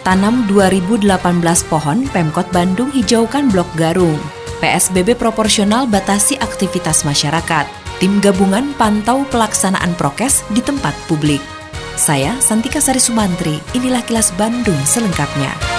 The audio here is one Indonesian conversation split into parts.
Tanam 2018 pohon, Pemkot Bandung hijaukan Blok Garung. PSBB proporsional batasi aktivitas masyarakat. Tim gabungan pantau pelaksanaan prokes di tempat publik. Saya Santika Sari Sumantri, inilah kilas Bandung selengkapnya.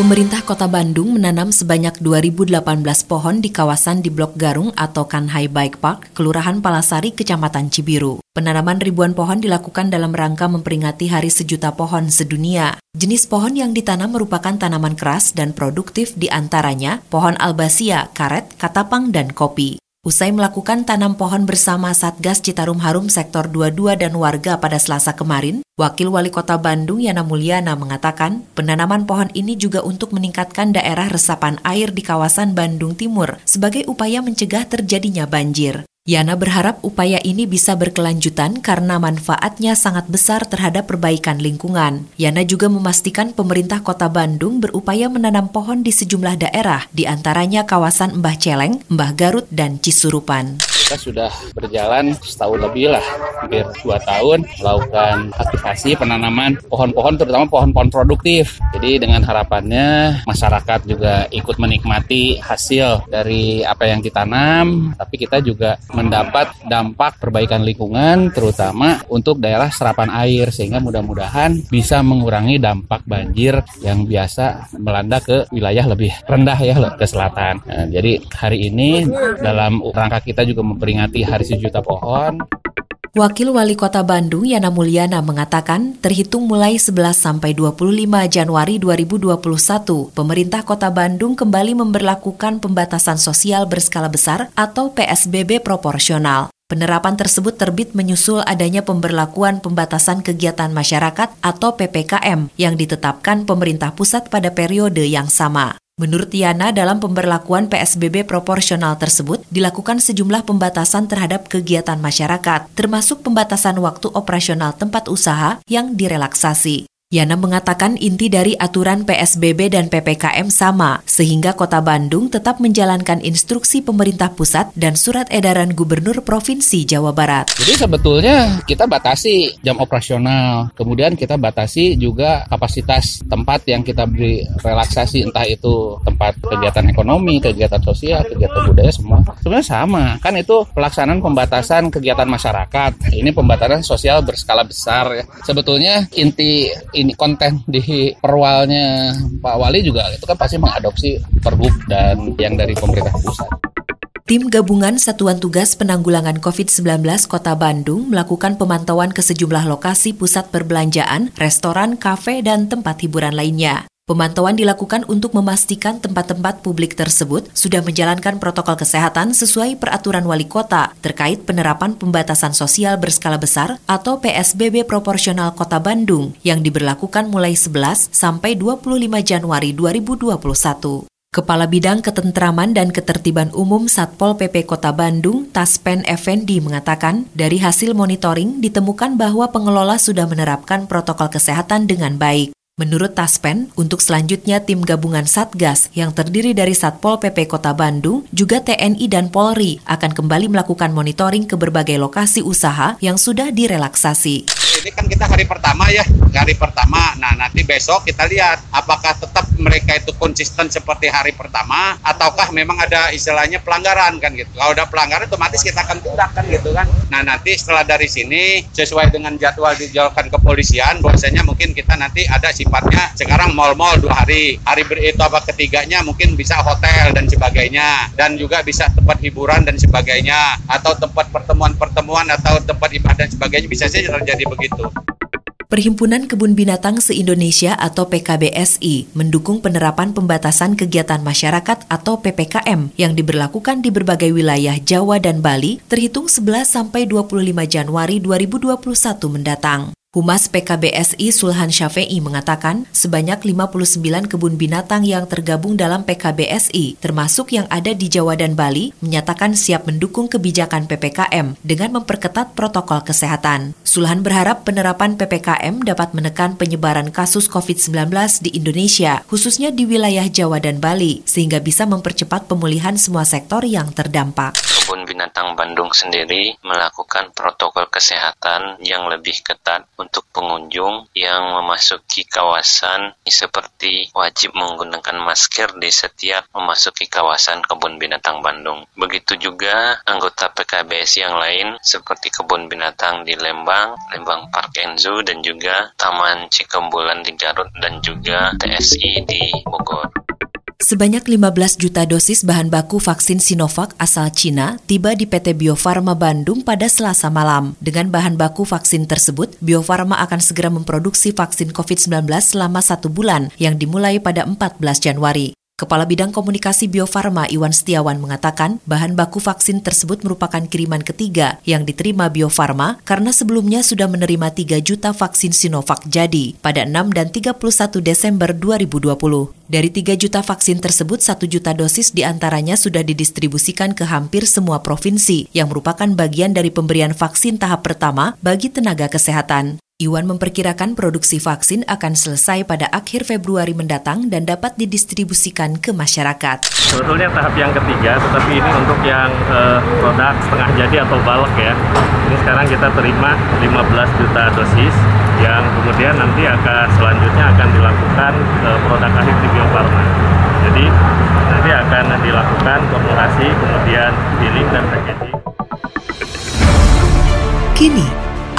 Pemerintah Kota Bandung menanam sebanyak 2018 pohon di kawasan di Blok Garung atau Kanhai Bike Park, Kelurahan Palasari, Kecamatan Cibiru. Penanaman ribuan pohon dilakukan dalam rangka memperingati Hari Sejuta Pohon Sedunia. Jenis pohon yang ditanam merupakan tanaman keras dan produktif di antaranya pohon albasia, karet, katapang, dan kopi. Usai melakukan tanam pohon bersama Satgas Citarum Harum Sektor 22 dan warga pada Selasa kemarin, Wakil Wali Kota Bandung Yana Mulyana mengatakan, penanaman pohon ini juga untuk meningkatkan daerah resapan air di kawasan Bandung Timur sebagai upaya mencegah terjadinya banjir. Yana berharap upaya ini bisa berkelanjutan karena manfaatnya sangat besar terhadap perbaikan lingkungan. Yana juga memastikan pemerintah kota Bandung berupaya menanam pohon di sejumlah daerah, di antaranya kawasan Mbah Celeng, Mbah Garut, dan Cisurupan kita sudah berjalan setahun lebih lah, hampir dua tahun melakukan aktivasi penanaman pohon-pohon terutama pohon-pohon produktif. Jadi dengan harapannya masyarakat juga ikut menikmati hasil dari apa yang ditanam, tapi kita juga mendapat dampak perbaikan lingkungan terutama untuk daerah serapan air sehingga mudah-mudahan bisa mengurangi dampak banjir yang biasa melanda ke wilayah lebih rendah ya ke selatan. Nah, jadi hari ini dalam rangka kita juga memperingati Hari Sejuta Pohon. Wakil Wali Kota Bandung Yana Mulyana mengatakan, terhitung mulai 11 sampai 25 Januari 2021, pemerintah Kota Bandung kembali memberlakukan pembatasan sosial berskala besar atau PSBB proporsional. Penerapan tersebut terbit menyusul adanya pemberlakuan pembatasan kegiatan masyarakat atau PPKM yang ditetapkan pemerintah pusat pada periode yang sama. Menurut Yana, dalam pemberlakuan PSBB proporsional tersebut dilakukan sejumlah pembatasan terhadap kegiatan masyarakat, termasuk pembatasan waktu operasional tempat usaha yang direlaksasi. Yana mengatakan inti dari aturan PSBB dan PPKM sama, sehingga Kota Bandung tetap menjalankan instruksi pemerintah pusat dan surat edaran Gubernur Provinsi Jawa Barat. Jadi sebetulnya kita batasi jam operasional, kemudian kita batasi juga kapasitas tempat yang kita beri relaksasi, entah itu tempat kegiatan ekonomi, kegiatan sosial, kegiatan budaya semua. Sebenarnya sama, kan itu pelaksanaan pembatasan kegiatan masyarakat. Ini pembatasan sosial berskala besar. Ya. Sebetulnya inti ini konten di perwalnya Pak Wali juga itu kan pasti mengadopsi pergub dan yang dari pemerintah pusat. Tim Gabungan Satuan Tugas Penanggulangan COVID-19 Kota Bandung melakukan pemantauan ke sejumlah lokasi pusat perbelanjaan, restoran, kafe, dan tempat hiburan lainnya. Pemantauan dilakukan untuk memastikan tempat-tempat publik tersebut sudah menjalankan protokol kesehatan sesuai peraturan wali kota terkait penerapan pembatasan sosial berskala besar atau PSBB proporsional Kota Bandung yang diberlakukan mulai 11 sampai 25 Januari 2021. Kepala Bidang Ketentraman dan Ketertiban Umum Satpol PP Kota Bandung, Taspen Effendi mengatakan, dari hasil monitoring ditemukan bahwa pengelola sudah menerapkan protokol kesehatan dengan baik. Menurut Taspen, untuk selanjutnya tim gabungan Satgas yang terdiri dari Satpol PP Kota Bandung, juga TNI dan Polri akan kembali melakukan monitoring ke berbagai lokasi usaha yang sudah direlaksasi. Ini kan kita hari pertama ya, hari pertama. Nah nanti besok kita lihat apakah tetap mereka itu konsisten seperti hari pertama, ataukah memang ada istilahnya pelanggaran kan gitu. Kalau ada pelanggaran otomatis kita akan tindak kan gitu kan. Nah nanti setelah dari sini sesuai dengan jadwal dijalankan kepolisian, bahwasanya mungkin kita nanti ada si sifatnya sekarang mal-mal dua hari hari itu apa ketiganya mungkin bisa hotel dan sebagainya dan juga bisa tempat hiburan dan sebagainya atau tempat pertemuan-pertemuan atau tempat ibadah dan sebagainya bisa saja terjadi begitu. Perhimpunan Kebun Binatang se-Indonesia atau PKBSI mendukung penerapan pembatasan kegiatan masyarakat atau PPKM yang diberlakukan di berbagai wilayah Jawa dan Bali terhitung 11 sampai 25 Januari 2021 mendatang. Humas PKBSI Sulhan Syafei mengatakan sebanyak 59 kebun binatang yang tergabung dalam PKBSI, termasuk yang ada di Jawa dan Bali, menyatakan siap mendukung kebijakan PPKM dengan memperketat protokol kesehatan. Sulhan berharap penerapan PPKM dapat menekan penyebaran kasus COVID-19 di Indonesia, khususnya di wilayah Jawa dan Bali, sehingga bisa mempercepat pemulihan semua sektor yang terdampak. Kebun Binatang Bandung sendiri melakukan protokol kesehatan yang lebih ketat untuk pengunjung yang memasuki kawasan seperti wajib menggunakan masker di setiap memasuki kawasan Kebun Binatang Bandung. Begitu juga anggota PKBS yang lain seperti Kebun Binatang di Lembang, Lembang Park and Zoo dan juga Taman Cikembulan di Garut dan juga TSI di Bogor. Sebanyak 15 juta dosis bahan baku vaksin Sinovac asal Cina tiba di PT Bio Farma Bandung pada Selasa malam. Dengan bahan baku vaksin tersebut, Bio Farma akan segera memproduksi vaksin COVID-19 selama satu bulan yang dimulai pada 14 Januari. Kepala Bidang Komunikasi Bio Farma Iwan Setiawan mengatakan bahan baku vaksin tersebut merupakan kiriman ketiga yang diterima Bio Farma karena sebelumnya sudah menerima 3 juta vaksin Sinovac jadi pada 6 dan 31 Desember 2020. Dari 3 juta vaksin tersebut, 1 juta dosis di antaranya sudah didistribusikan ke hampir semua provinsi yang merupakan bagian dari pemberian vaksin tahap pertama bagi tenaga kesehatan. Iwan memperkirakan produksi vaksin akan selesai pada akhir Februari mendatang dan dapat didistribusikan ke masyarakat. Sebetulnya tahap yang ketiga, tetapi ini untuk yang eh, produk setengah jadi atau bulk ya. Ini sekarang kita terima 15 juta dosis yang kemudian nanti akan selanjutnya akan dilakukan eh, produk akhir di Bio Farma. Jadi nanti akan dilakukan formulasi, kemudian filling dan packaging. Kini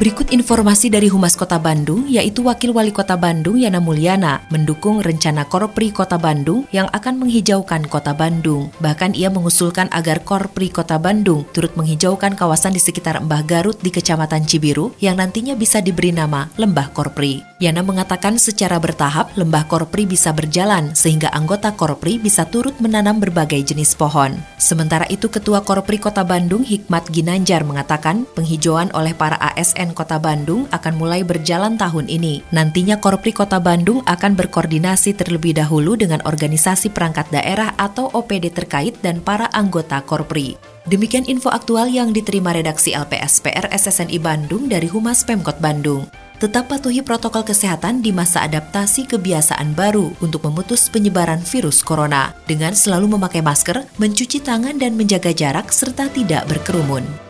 Berikut informasi dari Humas Kota Bandung, yaitu Wakil Wali Kota Bandung Yana Mulyana mendukung rencana Korpri Kota Bandung yang akan menghijaukan Kota Bandung. Bahkan ia mengusulkan agar Korpri Kota Bandung turut menghijaukan kawasan di sekitar Mbah Garut di Kecamatan Cibiru yang nantinya bisa diberi nama Lembah Korpri. Yana mengatakan secara bertahap Lembah Korpri bisa berjalan sehingga anggota Korpri bisa turut menanam berbagai jenis pohon. Sementara itu Ketua Korpri Kota Bandung Hikmat Ginanjar mengatakan penghijauan oleh para ASN Kota Bandung akan mulai berjalan tahun ini. Nantinya Korpri Kota Bandung akan berkoordinasi terlebih dahulu dengan organisasi perangkat daerah atau OPD terkait dan para anggota Korpri. Demikian info aktual yang diterima redaksi LPSPR SSNI Bandung dari Humas Pemkot Bandung. Tetap patuhi protokol kesehatan di masa adaptasi kebiasaan baru untuk memutus penyebaran virus corona dengan selalu memakai masker, mencuci tangan dan menjaga jarak serta tidak berkerumun.